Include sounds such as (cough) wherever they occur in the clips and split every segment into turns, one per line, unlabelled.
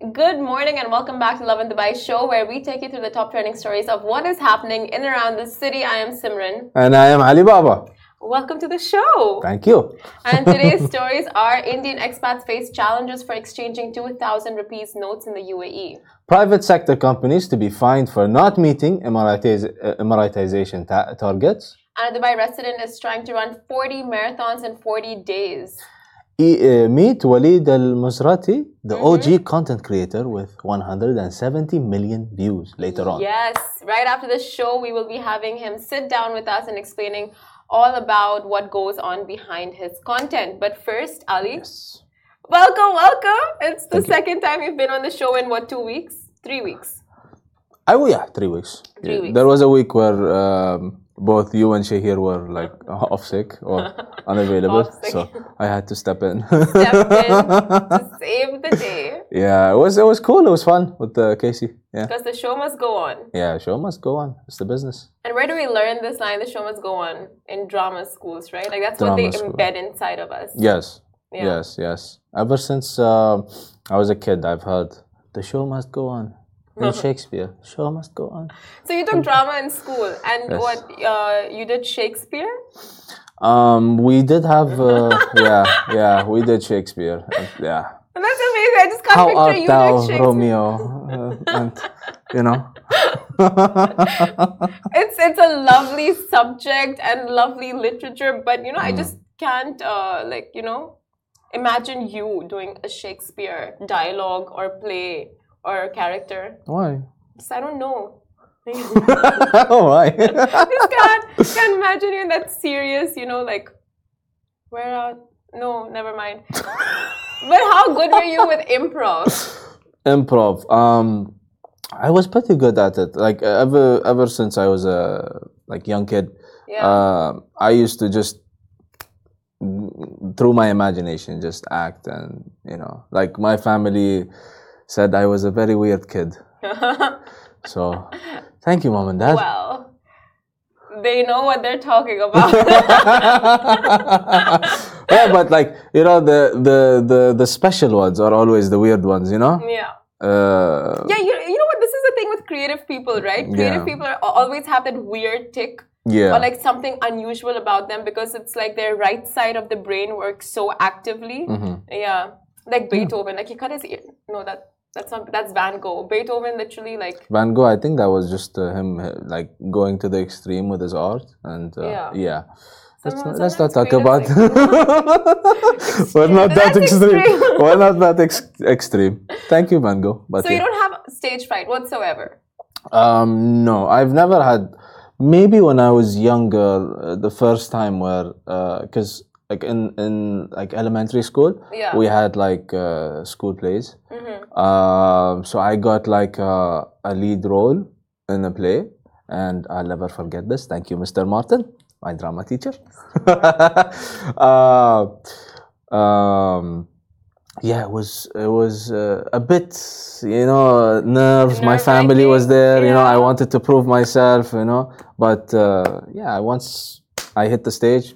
Good morning and welcome back to Lovin Dubai show where we take you through the top trending stories of what is happening in and around the city. I am Simran.
And I am Ali Baba.
Welcome to the show.
Thank you.
And today's (laughs) stories are Indian expats face challenges for exchanging 2000 rupees notes in the UAE.
Private sector companies to be fined for not meeting uh, Emiratization ta- targets.
And a Dubai resident is trying to run 40 marathons in 40 days.
E- uh, meet Walid ElMusrati, the OG content creator with 170 million views later on.
Yes, right after the show, we will be having him sit down with us and explaining all about what goes on behind his content. But first, Ali,
Yes.
welcome, welcome. It's the
Thank you.
second time you've been on the show in what, two weeks? Three weeks.
Oh yeah, three weeks.
Three
Yeah,
weeks.
There was a week where um, both you and Shahir were like (laughs) off sick or (laughs) unavailable, so I had to step in.
Stepped in to (laughs) save the day
yeah, it was it was cool. It was fun with uh, Casey. Yeah,
because the show must go on.
yeah. Show must go on. It's the business.
And where do we learn this line? The show must go on in drama schools, right? Like that's what they
school.
embed inside of us.
Yes.
Yeah.
Yes, yes. Ever since uh, I was a kid, I've heard the show must go on. (laughs) In Shakespeare, show must go on.
So you took drama in school, and
Yes.
what uh, you did Shakespeare?
Um, we did have, uh, (laughs) yeah, yeah, we did Shakespeare. Uh, yeah.
That's amazing. I just can't
How
picture you
thou,
doing Shakespeare.
Romeo? (laughs) Uh, and, you know. (laughs)
It's it's a lovely subject and lovely literature, but you know,
Mm.
I just can't uh, like you know imagine you doing a Shakespeare dialogue or play or character.
Why?
Just, I don't know. (laughs)
Why? (laughs)
just can't can't imagine you in that serious, you know, like where are no, never mind. (laughs) but how good were you with improv?
Improv. Um, I was pretty good at it. Like ever, ever since I was a like young kid.
Yeah.
uh, I used to just through my imagination just act and you know like my family said I was a very weird kid so thank you mom and dad
well, they know what they're talking about. (laughs)
yeah but like you know the, the the the special ones are always the weird ones you know
yeah.
uh,
Yeah, you, you know what? This is the thing with creative people, right? Creative
Yeah.
people are, always have that weird tick
yeah
or like something unusual about them because it's like their right side of the brain works so actively.
Mhm.
Yeah, like Beethoven, like he cut his ear. No, that that's not that's Van Gogh. Beethoven literally like
Van Gogh I think that was just uh, him uh, like going to the extreme with his art and uh,
Yeah.
yeah. Let's not, let's not talk about.
creative (laughs)
We're not that extreme.
extreme. (laughs)
We're not that ex- extreme. Thank you, Mango. But
so you
yeah.
don't have stage fright whatsoever.
um, no, I've never had. Maybe when I was younger, uh, the first time where, because like in in like elementary school,
Yeah.
we had like uh, school plays.
hmm
Um, so I got like uh, a lead role in a play, and I'll never forget this. Thank you, Mr. Martin, my drama teacher. (laughs) uh, um, yeah, it was it was uh, a bit, you know, nerves. My family was there. You know, I wanted to prove myself. You know, but uh, yeah, once I hit the stage,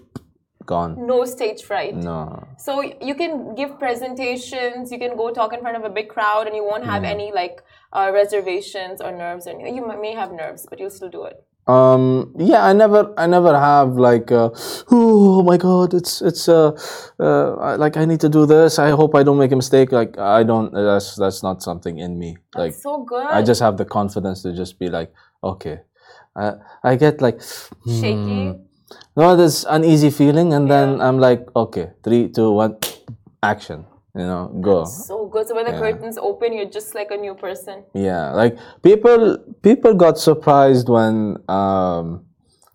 gone.
No stage fright.
No.
So you can give presentations, you can go talk in front of a big crowd, and you won't have
Mm.
any like uh, reservations or nerves or. You may have nerves, but you'll still do it.
Um. Yeah. I never. I never have like. Uh, oh my God! It's it's uh, uh like I need to do this. I hope I don't make a mistake. Like I don't. That's that's not something in me. Like
so good.
I just have the confidence to just be like, okay. I I get like
shaky.
hmm. No, there's uneasy feeling, and then I'm like, okay, three, two, one, action. You know, go.
So good. So when the
Yeah.
curtains open, you're just like a new person.
Yeah, like people people got surprised when um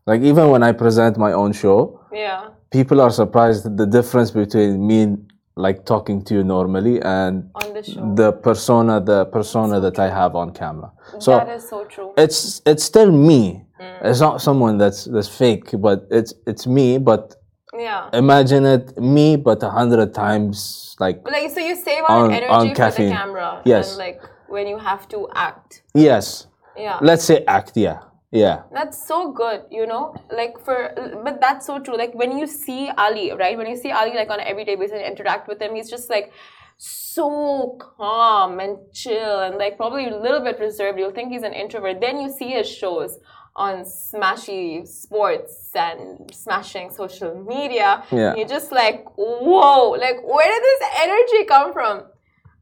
like even when I present my own show,
Yeah.
people are surprised at the difference between me like talking to you normally and
On the show.
the persona the persona that I have on camera. So
that is so true.
it's it's still me.
Mm.
It's not someone that's that's fake, but it's it's me, but
Yeah.
imagine it me but a hundred times like
like so you save on,
On-
energy
on
for
caffeine.
the camera.
Yes.
And like when you have to act.
yes.
Yeah.
Let's say act, yeah. Yeah.
That's so good, you know, like for, but that's so true. Like when you see Ali, right? When you see Ali like on an everyday basis and interact with him, he's just like so calm and chill and like probably a little bit reserved. You'll think he's an introvert. Then you see his shows on Smashi sports and smashing social media.
Yeah.
You're just like, whoa, like where did this energy come from?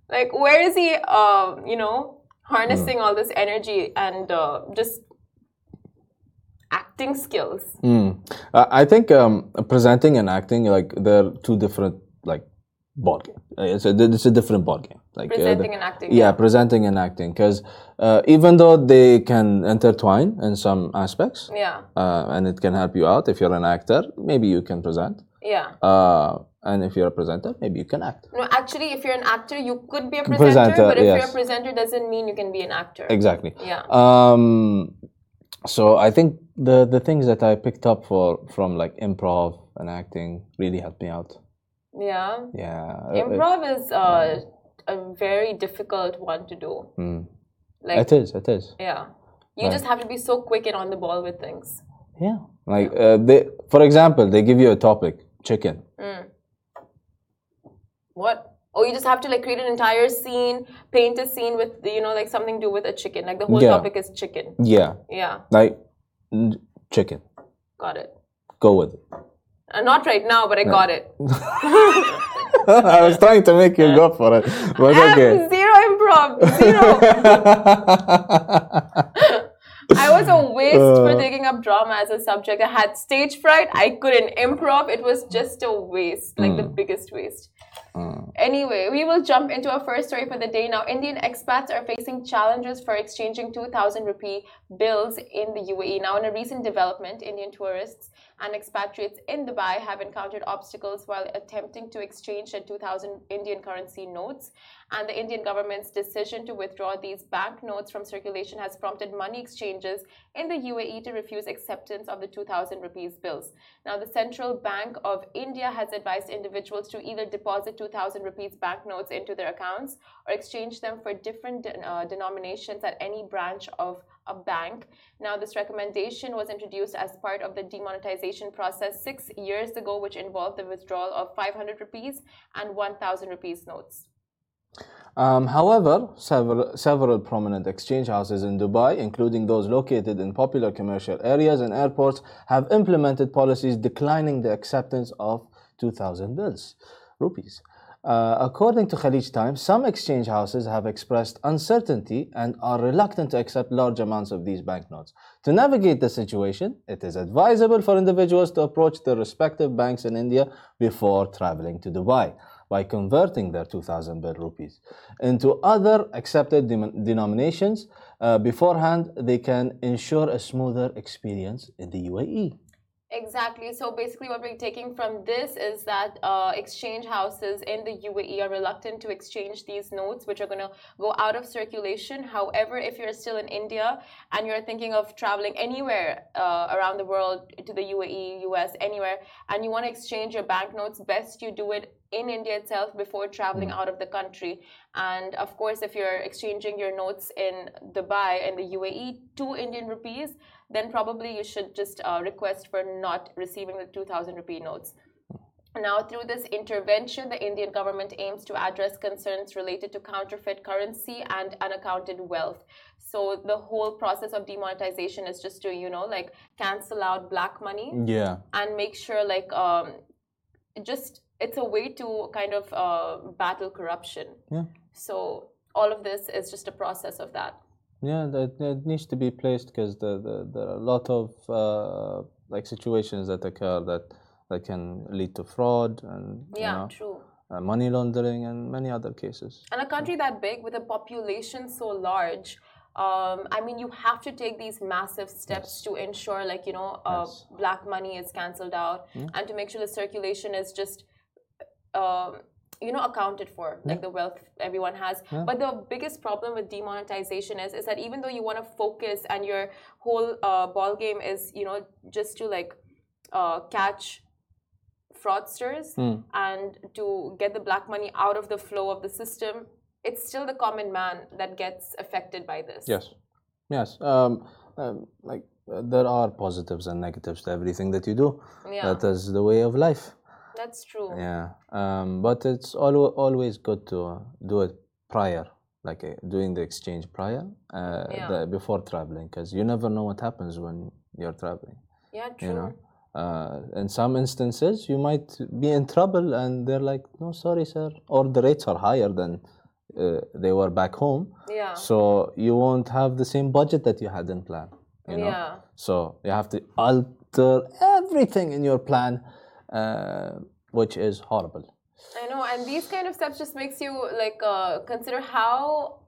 Like where is he, uh, you know, harnessing all this energy and uh, just acting skills?
Mm. I think um, presenting and acting like they're two different like ball game. It's a, it's a different ball game. Like uh, the-
Presenting and acting.
yeah, presenting and acting because uh, even though they can intertwine in some aspects
Yeah.
uh, and it can help you out if you're an actor maybe you can present
Yeah.
uh, and if you're a presenter maybe you can act
No, actually, if you're an actor, you could be a presenter,
Presenter,
but if you're a presenter, doesn't mean you can be an actor.
exactly
Yeah.
um, so i think the the things that i picked up for from like improv and acting really helped me out
Yeah.
yeah Uh,
Improv is uh, a very difficult one to do.
mm.
Like,
it is it is
yeah. You just have to be so quick and on the ball with things.
yeah like uh, they for example they give you a topic chicken
Mm. What? Oh, you just have to like create an entire scene, paint a scene with you know like something to do with a chicken. Like the whole
Yeah.
topic is chicken.
yeah
Yeah,
like chicken
got it.
go with it
Uh, not right now, but I got it. (laughs) (laughs)
I was trying to make you go for it, but okay.
zero improv. Zero. (laughs) I was a waste for
Uh.
taking up drama as a subject. I had stage fright. I couldn't improv. It was just a waste, like the biggest waste. Anyway, we will jump into our first story for the day. Now, Indian expats are facing challenges for exchanging 2,000 rupee bills in the UAE. Now, in a recent development, Indian tourists and expatriates in Dubai have encountered obstacles while attempting to exchange their 2,000 Indian currency notes. And the Indian government's decision to withdraw these banknotes from circulation has prompted money exchanges in the UAE to refuse acceptance of the 2,000 rupees bills. Now, the Central Bank of India has advised individuals to either deposit 2,000 rupees banknotes into their accounts or exchange them for different de- uh, denominations at any branch of a bank. Now, this recommendation was introduced as part of the demonetization process six years ago, which involved the withdrawal of 500 rupees and 1,000 rupees notes.
Um, however, several, several prominent exchange houses in Dubai, including those located in popular commercial areas and airports, have implemented policies declining the acceptance of 2,000 bills, rupees. Uh, according to Khaleej Times, some exchange houses have expressed uncertainty and are reluctant to accept large amounts of these banknotes. To navigate the situation, it is advisable for individuals to approach their respective banks in India before traveling to Dubai by converting their 2000 bill rupees into other accepted denominations uh, beforehand they can ensure a smoother experience in the UAE
Exactly. So basically, what we're taking from this is that uh, exchange houses in the UAE are reluctant to exchange these notes, which are going to go out of circulation. However, if you're still in India and you're thinking of traveling anywhere uh, around the world to the UAE, US, anywhere, and you want to exchange your banknotes, best you do it in India itself before traveling out of the country. And of course, if you're exchanging your notes in Dubai and the UAE to Indian rupees, then probably you should just uh, request for not receiving the 2000 rupee notes. Now, through this intervention, the Indian government aims to address concerns related to counterfeit currency and unaccounted wealth. So, the whole process of demonetization is just to, you know, like cancel out black money
yeah
and make sure, like, um, just it's a way to kind of uh, battle corruption.
Yeah.
So, all of this is just a process of that.
yeah that, that needs to be placed because the, the, there are a lot of uh, like situations that occur that that can lead to fraud and you
Yeah,
know,
true.
uh, money laundering and many other cases
And a country that big with a population so large, um, I mean, you have to take these massive steps to ensure, like, you know, uh,
Yes.
black money is cancelled out and to make sure the circulation is just, um, you know, accounted for, like the wealth everyone has. But the biggest problem with demonetization is, is that even though you want to focus and your whole uh, ball game is, you know, just to like uh, catch fraudsters and to get the black money out of the flow of the system, it's still the common man that gets affected by this.
yes. Yes. Um, um, like uh, there are positives and negatives to everything that you do.
Yeah.
that is the way of life
That's true.
Yeah, um, but it's al- always good to uh, do it prior, like uh, doing the exchange prior, uh,
Yeah.
the, before traveling, because you never know what happens when you're traveling.
Yeah, true.
You know, uh, in some instances you might be in trouble, and they're like, "No, sorry, sir," or the rates are higher than uh, they were back home,
Yeah.
so you won't have the same budget that you had in plan. You know?
Yeah.
So you have to alter everything in your plan, which is horrible.
I know, and these kind of steps just makes you like uh, consider how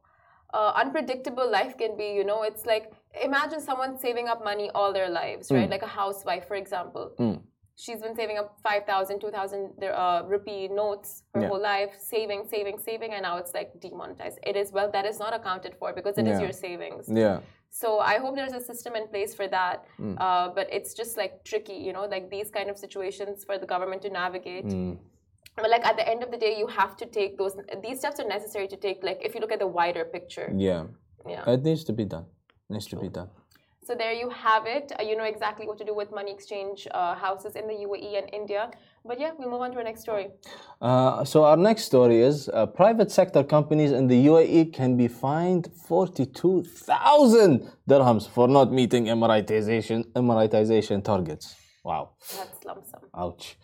uh, unpredictable life can be. You know, it's like imagine someone saving up money all their lives, right? Like a housewife, for example.
Mm.
She's been saving up 5,000, 2,000 uh, rupee notes her
Yeah.
whole life, saving, saving, saving, and now it's like demonetized. It is, well, that is not accounted for because it is
Yeah.
your savings.
Yeah.
So I hope there's a system in place for that.
Mm.
Uh, but it's just like tricky, you know, like these kind of situations for the government to navigate.
Mm.
But like at the end of the day, you have to take those. These steps are necessary to take. Like if you look at the wider picture.
Yeah.
Yeah.
It needs to be done. It Needs to be done.
So there you have it. Uh, you know exactly what to do with money exchange uh, houses in the UAE and India. But yeah, we'll move on to our next story.
Uh, so our next story is uh, private sector companies in the UAE can be fined 42,000 dirhams for not meeting Emiratization Emiratization targets. Wow.
That's lump sum.
Ouch.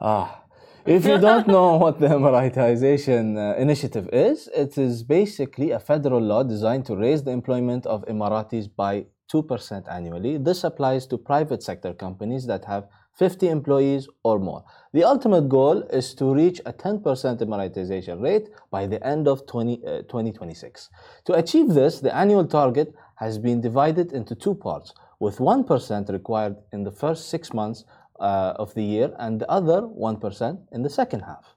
Ah. If you don't know (laughs) what the Emiratization uh, initiative is, it is basically a federal law designed to raise the employment of Emiratis by 2% annually. This applies to private sector companies that have 50 employees or more. The ultimate goal is to reach a 10% Emiratization rate by the end of 20, uh, 2026. To achieve this, the annual target has been divided into two parts, with 1% required in the first six months uh, of the year and the other 1% in the second half.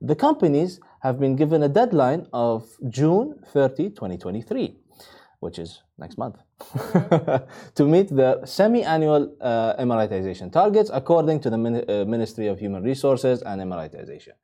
The companies have been given a deadline of June 30, 2023, which is next month, (laughs) to meet the semi annual uh, Emiratization targets according to the Min- uh, Ministry of Human Resources and Emiratization.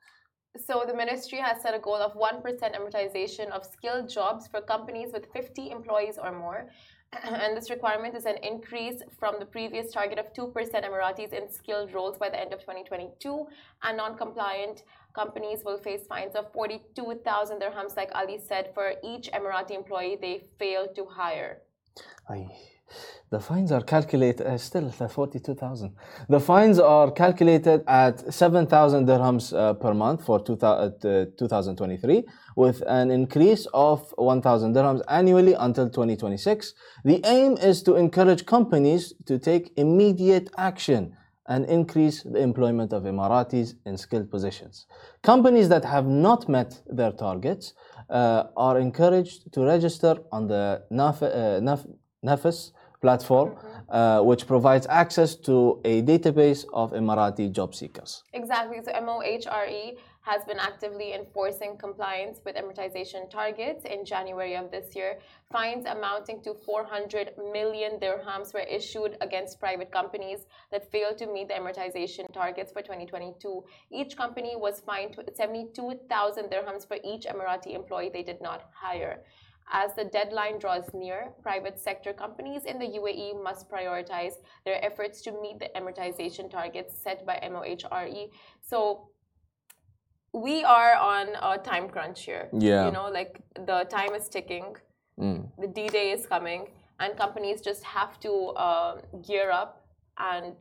So the ministry has set a goal of 1% Emiratization of skilled jobs for companies with 50 employees or more. (clears throat) And this requirement is an increase from the previous target of 2% Emiratis in skilled roles by the end of 2022. And non-compliant companies will face fines of 42,000 dirhams, like Ali said, for each Emirati employee they fail to hire.
The fines are calculated, uh, still the 42,000. The fines are calculated at 7,000 dirhams uh, per month for 2000, uh, 2023, with an increase of 1,000 dirhams annually until 2026. The aim is to encourage companies to take immediate action and increase the employment of Emiratis in skilled positions. Companies that have not met their targets uh, are encouraged to register on the NAF, uh, NAF, NAFIS platform, uh, which provides access to a database of Emirati job seekers.
Exactly. So MOHRE has been actively enforcing compliance with Emiratization targets. In January of this year, fines amounting to 400 million dirhams were issued against private companies that failed to meet the Emiratization targets for 2022. Each company was fined 72,000 dirhams for each Emirati employee they did not hire. As the deadline draws near, private sector companies in the UAE must prioritize their efforts to meet the Emiratization targets set by MOHRE. So we are on a time crunch here.
Yeah.
You know, like the time is ticking,
Mm.
the D Day is coming, and companies just have to uh, gear up and,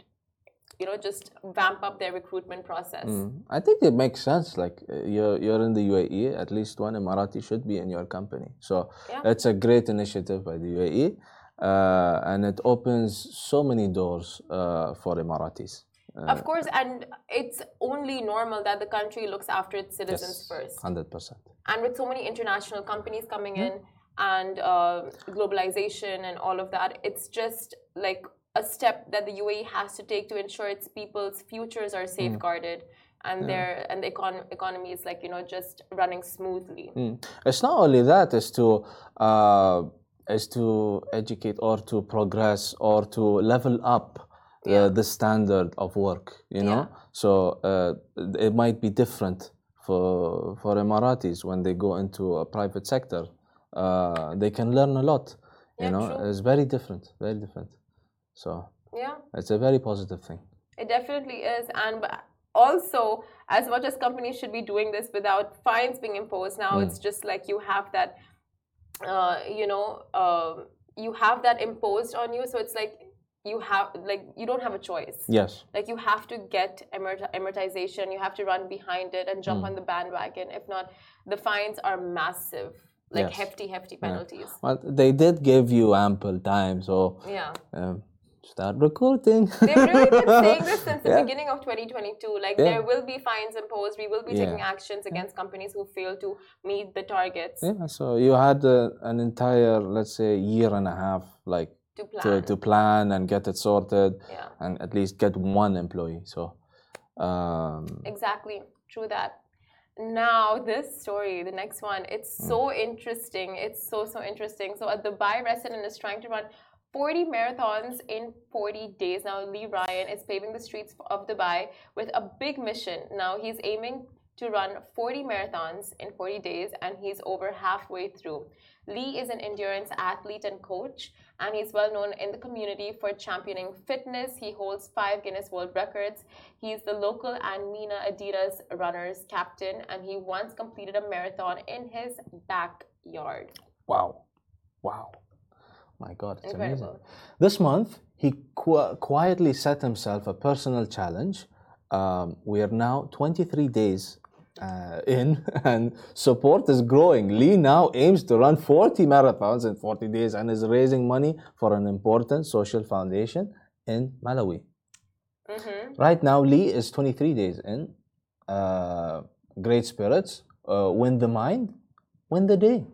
you know, just vamp up their recruitment process.
Mm. I think it makes sense. Like uh, you're, you're in the UAE, at least one Emirati should be in your company. So
Yeah.
it's a great initiative by the UAE, uh, and it opens so many doors uh, for Emiratis.
Of course, and it's only normal that the country looks after its citizens first.
Hundred percent.
And with so many international companies coming in and uh, globalization and all of that, it's just like a step that the UAE has to take to ensure its people's futures are safeguarded and their and the econ- economy is like you know just running smoothly.
Mm. It's not only that; it's to uh, is to educate or to progress or to level up uh, the standard of work. You know, so uh, it might be different for for Emiratis when they go into a private sector. Uh, they can learn a lot. You
Yeah,
know,
true.
it's very different, very different. So
Yeah.
it's a very positive thing.
It definitely is, and also, as much as companies should be doing this without fines being imposed, now mm. it's just like you have that, uh, you know, uh, you have that imposed on you. So it's like you have like you don't have a choice.
Yes.
Like you have to get Emiratization you have to run behind it and jump mm. on the bandwagon. If not the fines are massive like yes. hefty hefty penalties.
Yeah. well they did give you ample time so
yeah. um,
start recruiting.
They've really been saying this since the (laughs) yeah. beginning of 2022 like yeah. there will be fines imposed. We will be taking actions against companies who fail to meet the targets.
Yeah so you had uh, an entire let's say year and a half like
to plan.
To, to plan. and get it sorted
yeah.
and at least get one employee so um,
exactly. True that. Now this story the next one it's mm. so interesting. It's so so interesting. So a dubai resident is trying to run 40 marathons in 40 days. Now lee ryan is paving the streets of dubai with a big mission. Now he's aiming to run 40 marathons in 40 days and he's over halfway through. Lee is an endurance athlete and coach and he's well known in the community for championing fitness. He holds five Guinness World Records. He's the local and MENA Adidas runners captain, and he once completed a marathon in his backyard.
Wow. Wow. My God, it's Incredible. amazing. This month, he qu- quietly set himself a personal challenge. Um, we are now 23 days uh, in (laughs) and support is growing. Lee now aims to run 40 marathons in 40 days and is raising money for an important social foundation in Malawi. Mm-hmm. Right now, Lee is 23 days in. Uh, great spirits, uh, win the mind, win the day.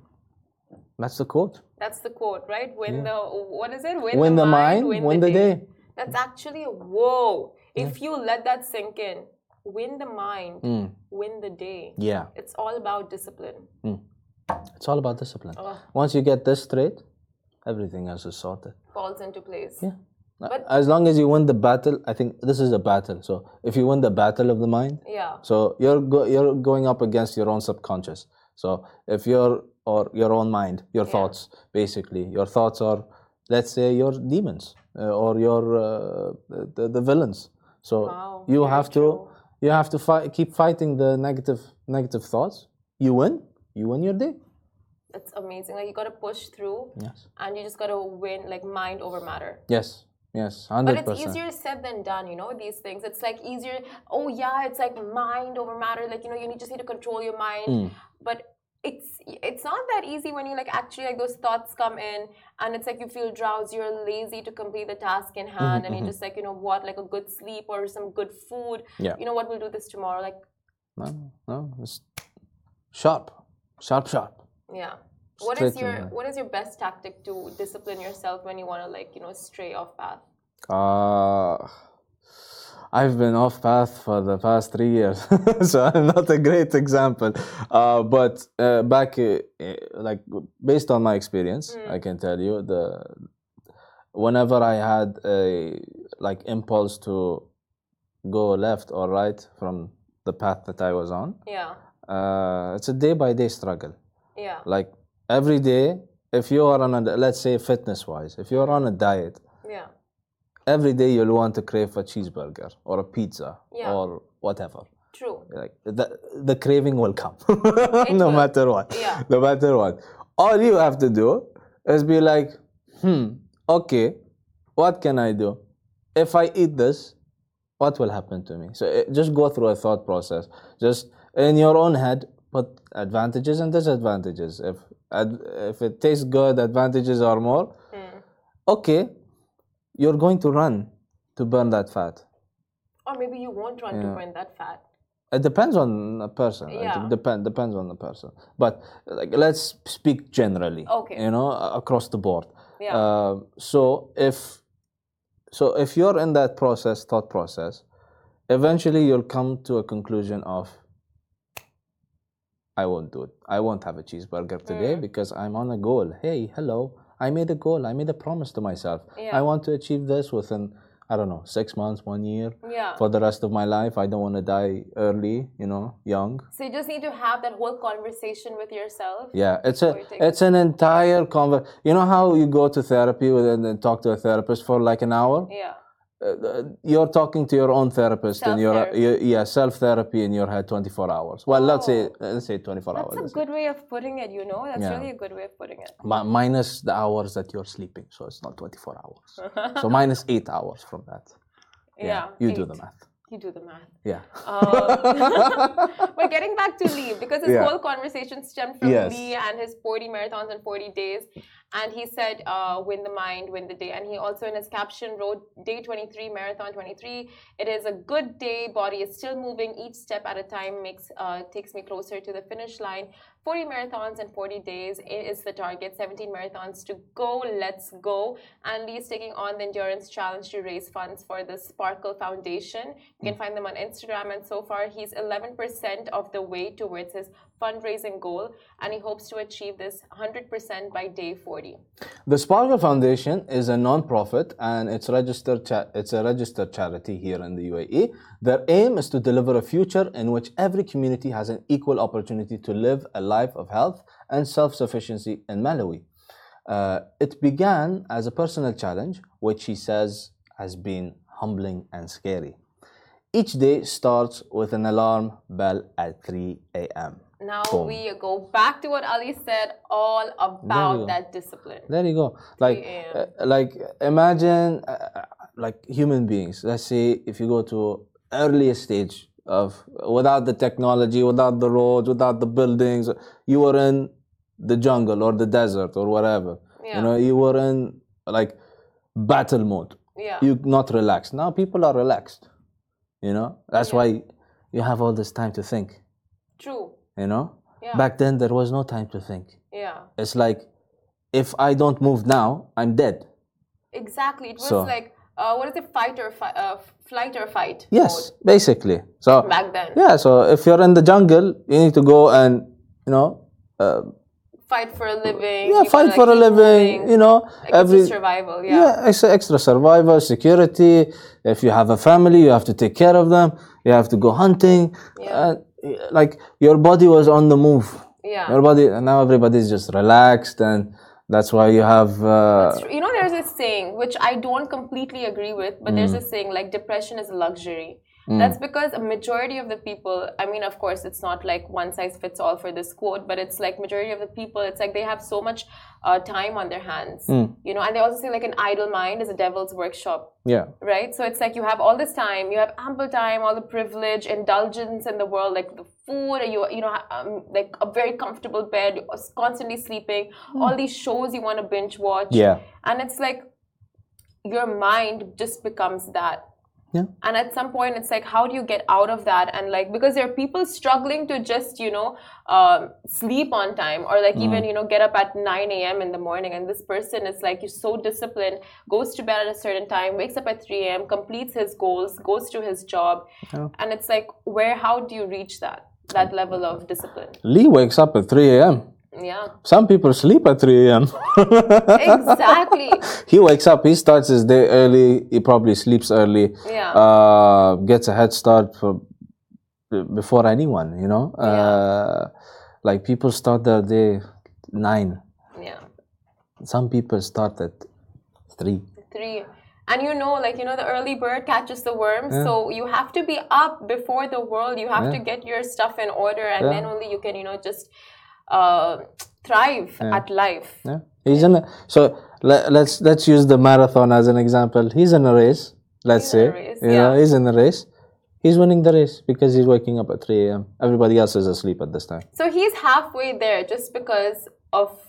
That's the quote.
That's the quote, right? Win yeah. the, what is it?
Win, win the, the, mind, win, win the, the day. day.
That's actually, whoa. If yeah. you let that sink in, win the mind, mm. Win the day.
Yeah.
It's all about discipline.
Mm. It's all about discipline. Oh. Once you get this straight, everything else is sorted.
Falls into place.
Yeah. But as long as you win the battle, I think this is a battle. So if you win the battle of the mind,
yeah.
So you're go, you're going up against your own subconscious. So if you're or your own mind, your yeah. thoughts, basically, your thoughts are, let's say, your demons uh, or your uh, the, the villains. So wow, you have to true. You have to fight, keep fighting the negative negative thoughts. You win. You win your day.
It's amazing. Like you got to push through.
Yes.
And you just got to win, like mind over matter.
Yes. Yes, 100%. But
it's easier said than done, you know, these things. It's like easier, oh yeah, it's like mind over matter. Like, you know, you need, just need to control your mind. Mm. But it's it's not that easy when you like actually like those thoughts come in and it's like you feel drowsy you're lazy to complete the task in hand mm-hmm, and you're just like you know what like a good sleep or some good food.
Yeah.
You know what we'll do this tomorrow like
no no it's sharp sharp sharp.
Yeah. What Straight is your what is your best tactic to discipline yourself when you want to like you know stray off path?
Uh I've been off path for the past three years, (laughs) so I'm not a great example. Uh, but uh, back, uh, like based on my experience, mm. I can tell you the whenever I had a like impulse to go left or right from the path that I was on,
yeah,
uh, it's a day by day struggle.
Yeah,
like every day, if you are on a let's say fitness wise, if you're on a diet, every day you'll want to crave a cheeseburger or a pizza
yeah.
or whatever.
True.
Like the, the craving will come, (laughs) no will. matter what.
Yeah.
No matter what. All you have to do is be like, hmm, okay, what can I do? If I eat this, what will happen to me? So it, just go through a thought process. Just in your own head, put advantages and disadvantages. If if it tastes good, advantages are more. Mm. Okay, you're going to run to burn that fat.
Or maybe you won't run yeah. to burn that fat.
It depends on the person.
Yeah.
It depend, depends on the person. But like, let's speak generally.
Okay.
You know, across the board.
Yeah. Uh,
so if so if you're in that process, thought process, eventually you'll come to a conclusion of I won't do it. I won't have a cheeseburger today mm. because I'm on a goal. Hey, hello. I made a goal. I made a promise to myself.
Yeah.
I want to achieve this within, I don't know, six months, one year.
Yeah.
For the rest of my life, I don't want to die early. You know, young.
So you just need to have that whole conversation with yourself.
Yeah, it's a it's an entire conver. You know how you go to therapy and then talk to a therapist for like an hour.
Yeah.
Uh, you're talking to your own therapist and you're, you yeah self therapy in your head 24 hours well oh. let's say oh. let's say 24
that's
hours
that's a good way of putting it you know that's yeah. really a good way of putting it
minus the hours that you're sleeping so it's not 24 hours (laughs) so minus 8 hours from that
yeah, yeah
you eight. do the math
you do the math.
Yeah.
Uh, (laughs) but getting back to Lee, because his yeah. whole conversation stemmed from yes. Lee and his 40 marathons and 40 days. And he said, uh, win the mind, win the day. And he also, in his caption, wrote, Day 23, Marathon 23. It is a good day. Body is still moving. Each step at a time makes uh, takes me closer to the finish line. 40 marathons in 40 days is the target. 17 marathons to go. Let's go. And Lee is taking on the endurance challenge to raise funds for the Sparkle Foundation. You can mm. find them on Instagram. And so far, he's 11% of the way towards his fundraising goal. And he hopes to achieve this 100% by day 40.
The Sparkle Foundation is a non-profit and it's registered. it's a registered charity here in the UAE. Their aim is to deliver a future in which every community has an equal opportunity to live a life of health and self-sufficiency in Malawi. Uh, it began as a personal challenge, which he says has been humbling and scary. Each day starts with an alarm bell at 3 a.m.
Now Boom. we go back to what Ali said, all about that discipline.
There you go. Like, uh, like imagine, uh, like human beings. Let's say if you go to earliest stage of without the technology, without the roads, without the buildings. You were in the jungle or the desert or whatever. Yeah. You know, you were in like battle mode.
Yeah.
You not relaxed. Now people are relaxed. You know, that's yeah. why you have all this time to think.
True.
You know, yeah. back then there was no time to think.
Yeah.
It's like if I don't move now, I'm dead.
Exactly. It was so, like uh, what is it, fight or fi- uh, flight or fight?
Yes, mode. basically. So
back then.
Yeah, so if you're in the jungle, you need to go and you know. Uh,
fight for a living.
Yeah, fight for a living. You know,
like every survival. Yeah.
Yeah, extra, extra survival, security. If you have a family, you have to take care of them. You have to go hunting. Yeah. like your body was on the move.
Yeah.
Your body, and now everybody's just relaxed and that's why you have. Uh,
you know, there's this saying which I don't completely agree with, but mm. there's this saying like depression is a luxury. Mm. That's because a majority of the people, I mean, of course, it's not like one size fits all for this quote, but it's like majority of the people, it's like they have so much uh, time on their hands, mm. you know, and they also say like an idle mind is a devil's workshop.
Yeah.
Right? So it's like you have all this time, you have ample time, all the privilege, indulgence in the world, like the food, you, you know, um, like a very comfortable bed, constantly sleeping, mm. all these shows you want to binge watch.
Yeah.
And it's like your mind just becomes that
yeah.
And at some point, it's like, how do you get out of that? And like, because there are people struggling to just, you know, um, sleep on time or like mm. even, you know, get up at 9 a.m. in the morning. And this person is like, you're so disciplined, goes to bed at a certain time, wakes up at 3 a.m., completes his goals, goes to his job. Yeah. And it's like, where, how do you reach that? That level of discipline.
Lee wakes up at 3 a.m.
Yeah.
Some people sleep at 3 a.m.
exactly. (laughs)
He wakes up, he starts his day early, he probably sleeps early.
Yeah.
Uh, gets a head start for, before anyone, you know? Yeah. Uh, like people start their day 9.
Yeah.
Some people start at 3.
3 and you know like you know the early bird catches the worm yeah. so you have to be up before the world you have yeah. to get your stuff in order and yeah. then only you can you know just uh, thrive yeah. at life.
Yeah, he's in. A, so let, let's, let's use the marathon as an example. He's in a race. Let's
he's
say,
race,
you yeah. know, he's in the race. He's winning the race because he's waking up at 3 a.m. Everybody else is asleep at this time.
So he's halfway there just because of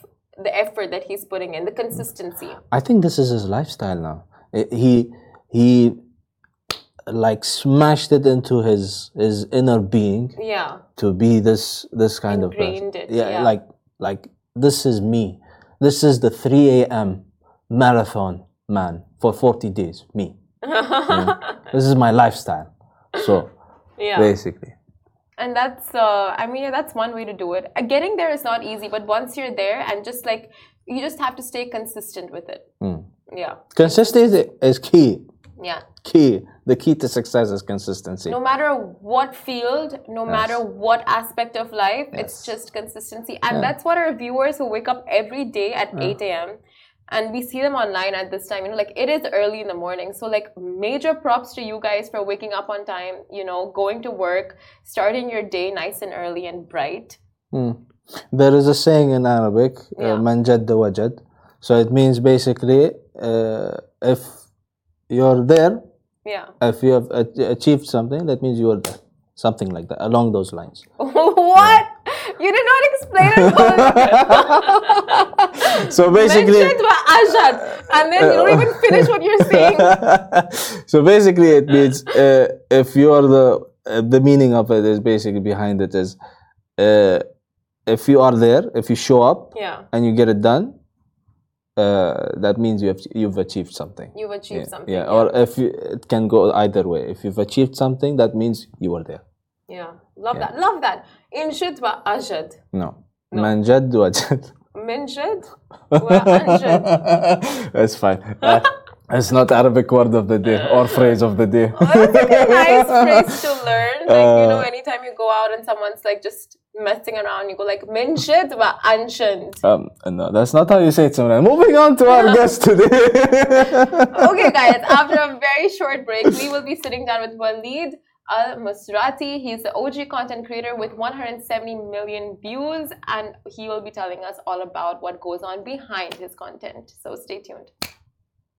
the effort that he's putting in, the consistency.
I think this is his lifestyle now. He he like smashed it into his his inner being
yeah.
to be this this kind
Ingrained
of person.
It, yeah,
yeah, like like this is me. This is the 3 a.m marathon man for 40 days me. (laughs) This is my lifestyle. So
yeah.
basically.
And that's uh, i mean that's one way to do it. Uh, getting there is not easy but once you're there and just like you just have to stay consistent with it.
Mm.
yeah.
Consistency is key
yeah
key the key to success is consistency
no matter what field no yes. matter what aspect of life yes. it's just consistency and yeah. that's what our viewers who wake up every day at yeah. 8 a.m and we see them online at this time you know like it is early in the morning so like major props to you guys for waking up on time you know going to work starting your day nice and early and bright
mm. there is a saying in arabic uh, man jadda wajad so it means basically uh, if you're there
yeah
if you have achieved something that means you are there something like that along those lines (laughs)
what you did not explain it. (laughs)
so basically,
and then you don't even finish what you're saying. (laughs)
so basically, it means uh, if you are the uh, the meaning of it is basically behind it is uh, if you are there, if you show up,
yeah.
and you get it done Uh, that means you have you've achieved something.
You've achieved
yeah.
something.
Yeah. yeah. or if you, it can go either way. If you've achieved something, that means you were there.
Yeah, love yeah. that. Love that. انشد وأجد
No. no. من (laughs) جد وجد
من جد وأنجد
That's fine. Uh, it's not Arabic word of the day or phrase of the day.
Oh, that's like a nice (laughs) phrase to learn. Like, uh, you know, uh, anytime you go out and someone's like just messing around, you go like, min jid wa anshand.
Um, no, that's not how you say it, Simran. Moving on to our (laughs) guest today. (laughs)
okay, guys, after a very short break, we will be sitting down with Walid ElMusrati. He's the OG content creator with 170 million views, and he will be telling us all about what goes on behind his content. So stay tuned.